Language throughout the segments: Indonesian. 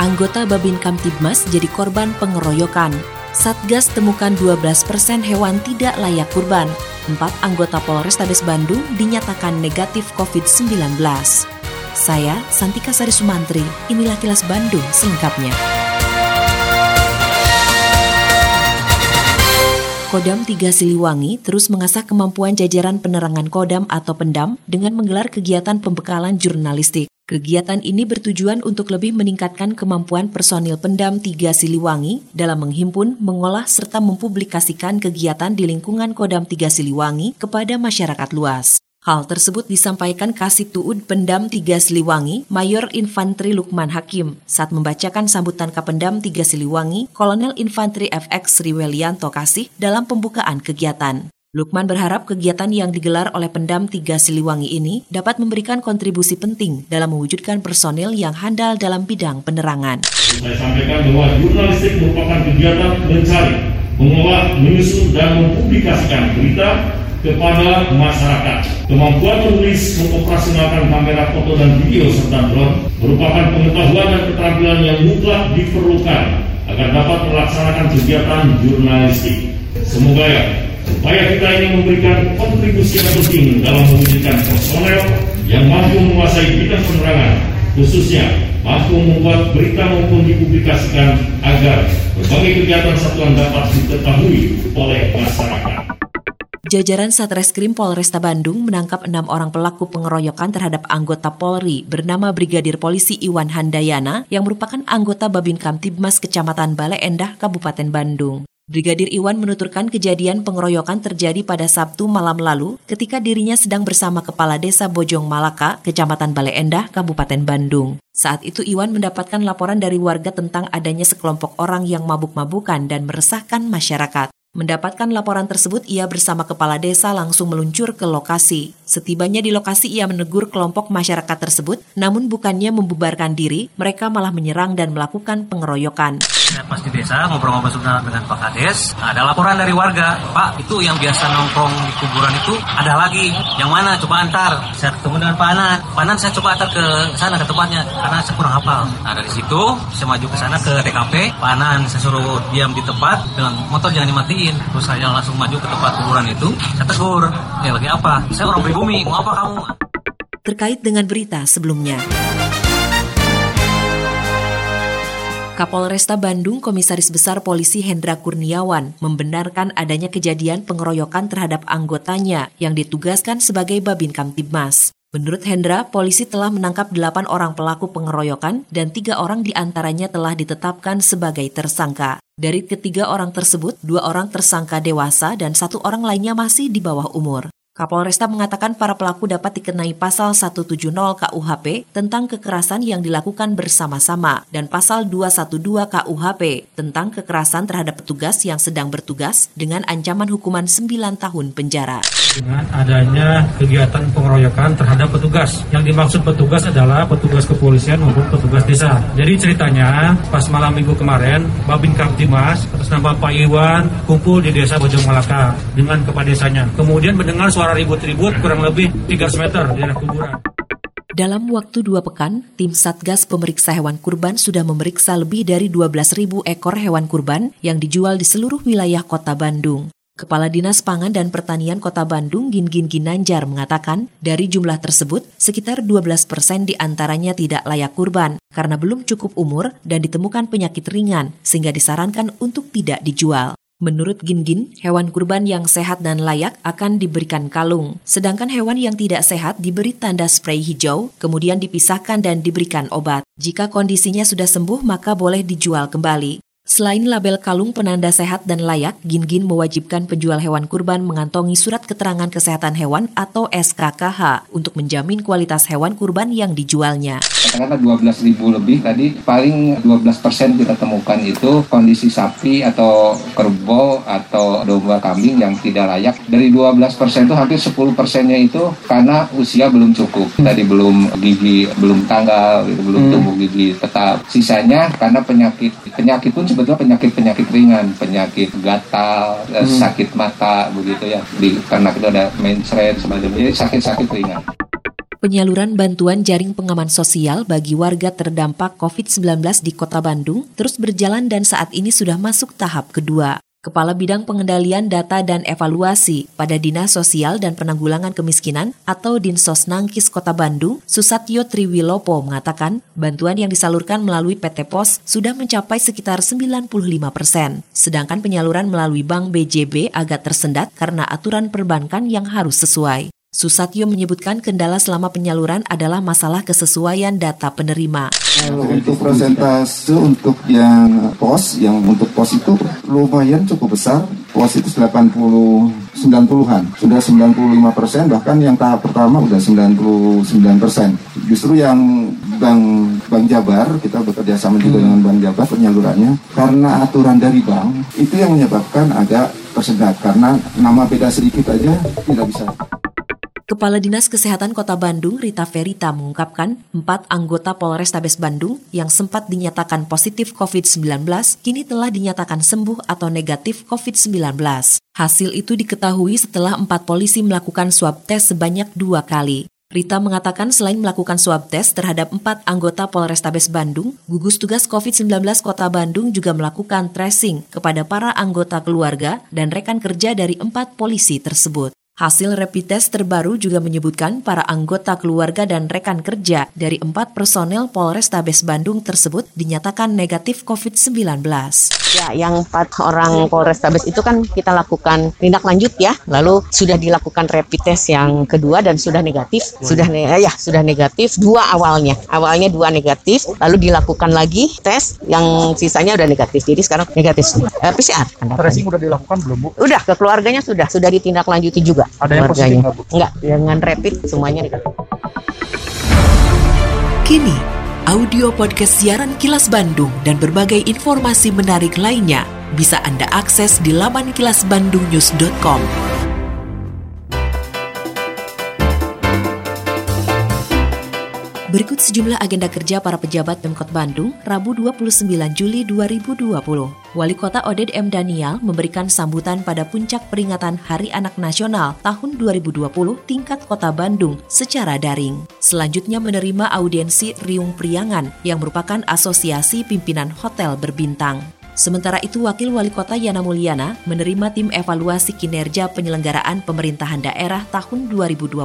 anggota Babin Kamtibmas jadi korban pengeroyokan. Satgas temukan 12 persen hewan tidak layak kurban. Empat anggota Polrestabes Bandung dinyatakan negatif COVID-19. Saya, Santika Sari Sumantri, inilah kilas Bandung selengkapnya. Kodam 3 Siliwangi terus mengasah kemampuan jajaran penerangan Kodam atau Pendam dengan menggelar kegiatan pembekalan jurnalistik. Kegiatan ini bertujuan untuk lebih meningkatkan kemampuan personil pendam tiga Siliwangi dalam menghimpun, mengolah, serta mempublikasikan kegiatan di lingkungan Kodam tiga Siliwangi kepada masyarakat luas. Hal tersebut disampaikan Kasih Tuud Pendam tiga Siliwangi, Mayor Infantri Lukman Hakim, saat membacakan sambutan Kapendam tiga Siliwangi, Kolonel Infantri FX Riwelianto Kasih dalam pembukaan kegiatan. Lukman berharap kegiatan yang digelar oleh Pendam Tiga Siliwangi ini dapat memberikan kontribusi penting dalam mewujudkan personil yang handal dalam bidang penerangan. Saya sampaikan bahwa jurnalistik merupakan kegiatan mencari, mengolah, menyusun, dan mempublikasikan berita kepada masyarakat. Kemampuan menulis, mengoperasionalkan kamera foto dan video serta drone merupakan pengetahuan dan keterampilan yang mutlak diperlukan agar dapat melaksanakan kegiatan jurnalistik. Semoga ya Upaya kita ini memberikan kontribusi yang penting dalam mewujudkan personel yang mampu menguasai bidang penerangan, khususnya mampu membuat berita maupun dipublikasikan agar berbagai kegiatan satuan dapat diketahui oleh masyarakat. Jajaran Satreskrim Polresta Bandung menangkap enam orang pelaku pengeroyokan terhadap anggota Polri bernama Brigadir Polisi Iwan Handayana yang merupakan anggota Babin Kamtibmas Kecamatan Bale Endah, Kabupaten Bandung. Brigadir Iwan menuturkan kejadian pengeroyokan terjadi pada Sabtu malam lalu ketika dirinya sedang bersama Kepala Desa Bojong Malaka, Kecamatan Bale Endah, Kabupaten Bandung. Saat itu Iwan mendapatkan laporan dari warga tentang adanya sekelompok orang yang mabuk-mabukan dan meresahkan masyarakat. Mendapatkan laporan tersebut, ia bersama kepala desa langsung meluncur ke lokasi. Setibanya di lokasi, ia menegur kelompok masyarakat tersebut, namun bukannya membubarkan diri, mereka malah menyerang dan melakukan pengeroyokan. Saya pas di desa ngobrol-ngobrol sebentar dengan Pak Kades, ada laporan dari warga, Pak itu yang biasa nongkrong di kuburan itu ada lagi, yang mana? Coba antar. Saya ketemu dengan Pak Anan, Pak Anan saya coba antar ke sana ke tempatnya. Karena saya kurang hafal. Nah dari situ saya maju ke sana ke TKP, Pak Anan saya suruh diam di tempat dengan motor jangan dimati matiin terus saya langsung maju ke tempat kuburan itu. Saya tegur ya lagi apa? Saya orang pribumi. Mau apa kamu? Terkait dengan berita sebelumnya Kapolresta Bandung Komisaris Besar Polisi Hendra Kurniawan membenarkan adanya kejadian pengeroyokan terhadap anggotanya yang ditugaskan sebagai Babin Kamtibmas. Menurut Hendra, polisi telah menangkap delapan orang pelaku pengeroyokan dan tiga orang di antaranya telah ditetapkan sebagai tersangka. Dari ketiga orang tersebut, dua orang tersangka dewasa dan satu orang lainnya masih di bawah umur. Kapolresta mengatakan para pelaku dapat dikenai pasal 170 KUHP tentang kekerasan yang dilakukan bersama-sama dan pasal 212 KUHP tentang kekerasan terhadap petugas yang sedang bertugas dengan ancaman hukuman 9 tahun penjara. Dengan adanya kegiatan pengeroyokan terhadap petugas. Yang dimaksud petugas adalah petugas kepolisian maupun petugas desa. Jadi ceritanya pas malam minggu kemarin Babin Kamtimas atas nama Pak Iwan kumpul di desa Bojong Malaka dengan kepala desanya. Kemudian mendengar suara suara ribut-ribut kurang lebih 300 meter di daerah kuburan. Dalam waktu dua pekan, tim Satgas Pemeriksa Hewan Kurban sudah memeriksa lebih dari 12.000 ekor hewan kurban yang dijual di seluruh wilayah kota Bandung. Kepala Dinas Pangan dan Pertanian Kota Bandung Gin-Gin Ginanjar mengatakan, dari jumlah tersebut, sekitar 12 persen di antaranya tidak layak kurban karena belum cukup umur dan ditemukan penyakit ringan sehingga disarankan untuk tidak dijual. Menurut Gin-Gin, hewan kurban yang sehat dan layak akan diberikan kalung, sedangkan hewan yang tidak sehat diberi tanda spray hijau, kemudian dipisahkan dan diberikan obat. Jika kondisinya sudah sembuh, maka boleh dijual kembali. Selain label kalung penanda sehat dan layak, Gin-Gin mewajibkan penjual hewan kurban mengantongi surat keterangan kesehatan hewan atau SKKH untuk menjamin kualitas hewan kurban yang dijualnya. Katakanlah 12 ribu lebih tadi, paling 12 persen kita temukan itu kondisi sapi atau kerbau atau domba kambing yang tidak layak. Dari 12 persen itu hampir 10 persennya itu karena usia belum cukup. Tadi belum gigi, belum tanggal, belum hmm. tumbuh gigi tetap. Sisanya karena penyakit, penyakit pun sebetulnya penyakit-penyakit ringan, penyakit gatal, eh, hmm. sakit mata begitu ya. Di karena itu ada mencret semacamnya, jadi sakit-sakit ringan. Penyaluran bantuan jaring pengaman sosial bagi warga terdampak COVID-19 di Kota Bandung terus berjalan dan saat ini sudah masuk tahap kedua. Kepala Bidang Pengendalian Data dan Evaluasi pada Dinas Sosial dan Penanggulangan Kemiskinan atau Dinsos Nangkis Kota Bandung, Susatyo Triwilopo mengatakan bantuan yang disalurkan melalui PT POS sudah mencapai sekitar 95 persen. Sedangkan penyaluran melalui Bank BJB agak tersendat karena aturan perbankan yang harus sesuai. Susatyo menyebutkan kendala selama penyaluran adalah masalah kesesuaian data penerima. Kalau untuk persentase untuk yang pos, yang untuk pos itu lumayan cukup besar. Pos itu 80 90-an, sudah 95 persen, bahkan yang tahap pertama sudah 99 persen. Justru yang Bank Bank Jabar, kita bekerja sama juga hmm. dengan Bank Jabar penyalurannya, karena aturan dari bank, itu yang menyebabkan agak tersendat, karena nama beda sedikit aja tidak bisa. Kepala Dinas Kesehatan Kota Bandung, Rita Verita, mengungkapkan empat anggota Polrestabes Bandung yang sempat dinyatakan positif COVID-19 kini telah dinyatakan sembuh atau negatif COVID-19. Hasil itu diketahui setelah empat polisi melakukan swab tes sebanyak dua kali. Rita mengatakan selain melakukan swab tes terhadap empat anggota Polrestabes Bandung, gugus tugas COVID-19 Kota Bandung juga melakukan tracing kepada para anggota keluarga dan rekan kerja dari empat polisi tersebut. Hasil rapid test terbaru juga menyebutkan para anggota keluarga dan rekan kerja dari empat personel Polrestabes Bandung tersebut dinyatakan negatif COVID-19. Ya, yang empat orang Polrestabes itu kan kita lakukan tindak lanjut ya, lalu sudah dilakukan rapid test yang kedua dan sudah negatif, sudah ne ya sudah negatif dua awalnya, awalnya dua negatif, lalu dilakukan lagi tes yang sisanya udah negatif, jadi sekarang negatif semua. Eh, PCR. Tracing udah dilakukan belum bu? Udah ke keluarganya sudah, sudah ditindaklanjuti juga. Ada yang positif nggak Bu? Enggak, dengan rapid semuanya. Kini, audio podcast siaran Kilas Bandung dan berbagai informasi menarik lainnya bisa Anda akses di laman kilasbandungnews.com. Berikut sejumlah agenda kerja para pejabat Pemkot Bandung, Rabu 29 Juli 2020. Wali Kota Oded M. Daniel memberikan sambutan pada puncak peringatan Hari Anak Nasional tahun 2020 tingkat Kota Bandung secara daring. Selanjutnya menerima audiensi Riung Priangan yang merupakan asosiasi pimpinan hotel berbintang. Sementara itu, Wakil Wali Kota Yana Mulyana menerima tim evaluasi kinerja penyelenggaraan pemerintahan daerah tahun 2020.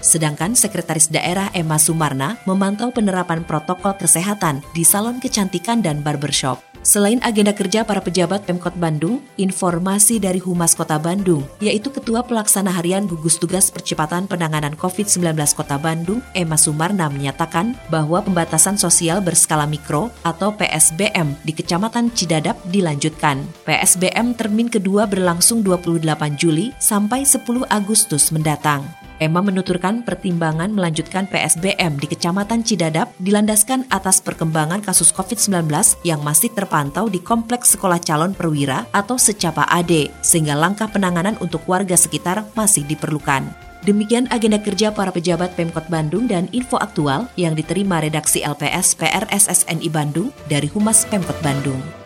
Sedangkan Sekretaris Daerah Emma Sumarna memantau penerapan protokol kesehatan di salon kecantikan dan barbershop. Selain agenda kerja para pejabat Pemkot Bandung, informasi dari Humas Kota Bandung, yaitu Ketua Pelaksana Harian Gugus Tugas Percepatan Penanganan COVID-19 Kota Bandung, Emma Sumarna menyatakan bahwa pembatasan sosial berskala mikro atau PSBM di Kecamatan Cidadap dilanjutkan. PSBM termin kedua berlangsung 28 Juli sampai 10 Agustus mendatang. Emma menuturkan pertimbangan melanjutkan PSBM di Kecamatan Cidadap dilandaskan atas perkembangan kasus COVID-19 yang masih terpantau di Kompleks Sekolah Calon Perwira atau Secapa AD, sehingga langkah penanganan untuk warga sekitar masih diperlukan. Demikian agenda kerja para pejabat Pemkot Bandung dan info aktual yang diterima redaksi LPS PRSSNI Bandung dari Humas Pemkot Bandung.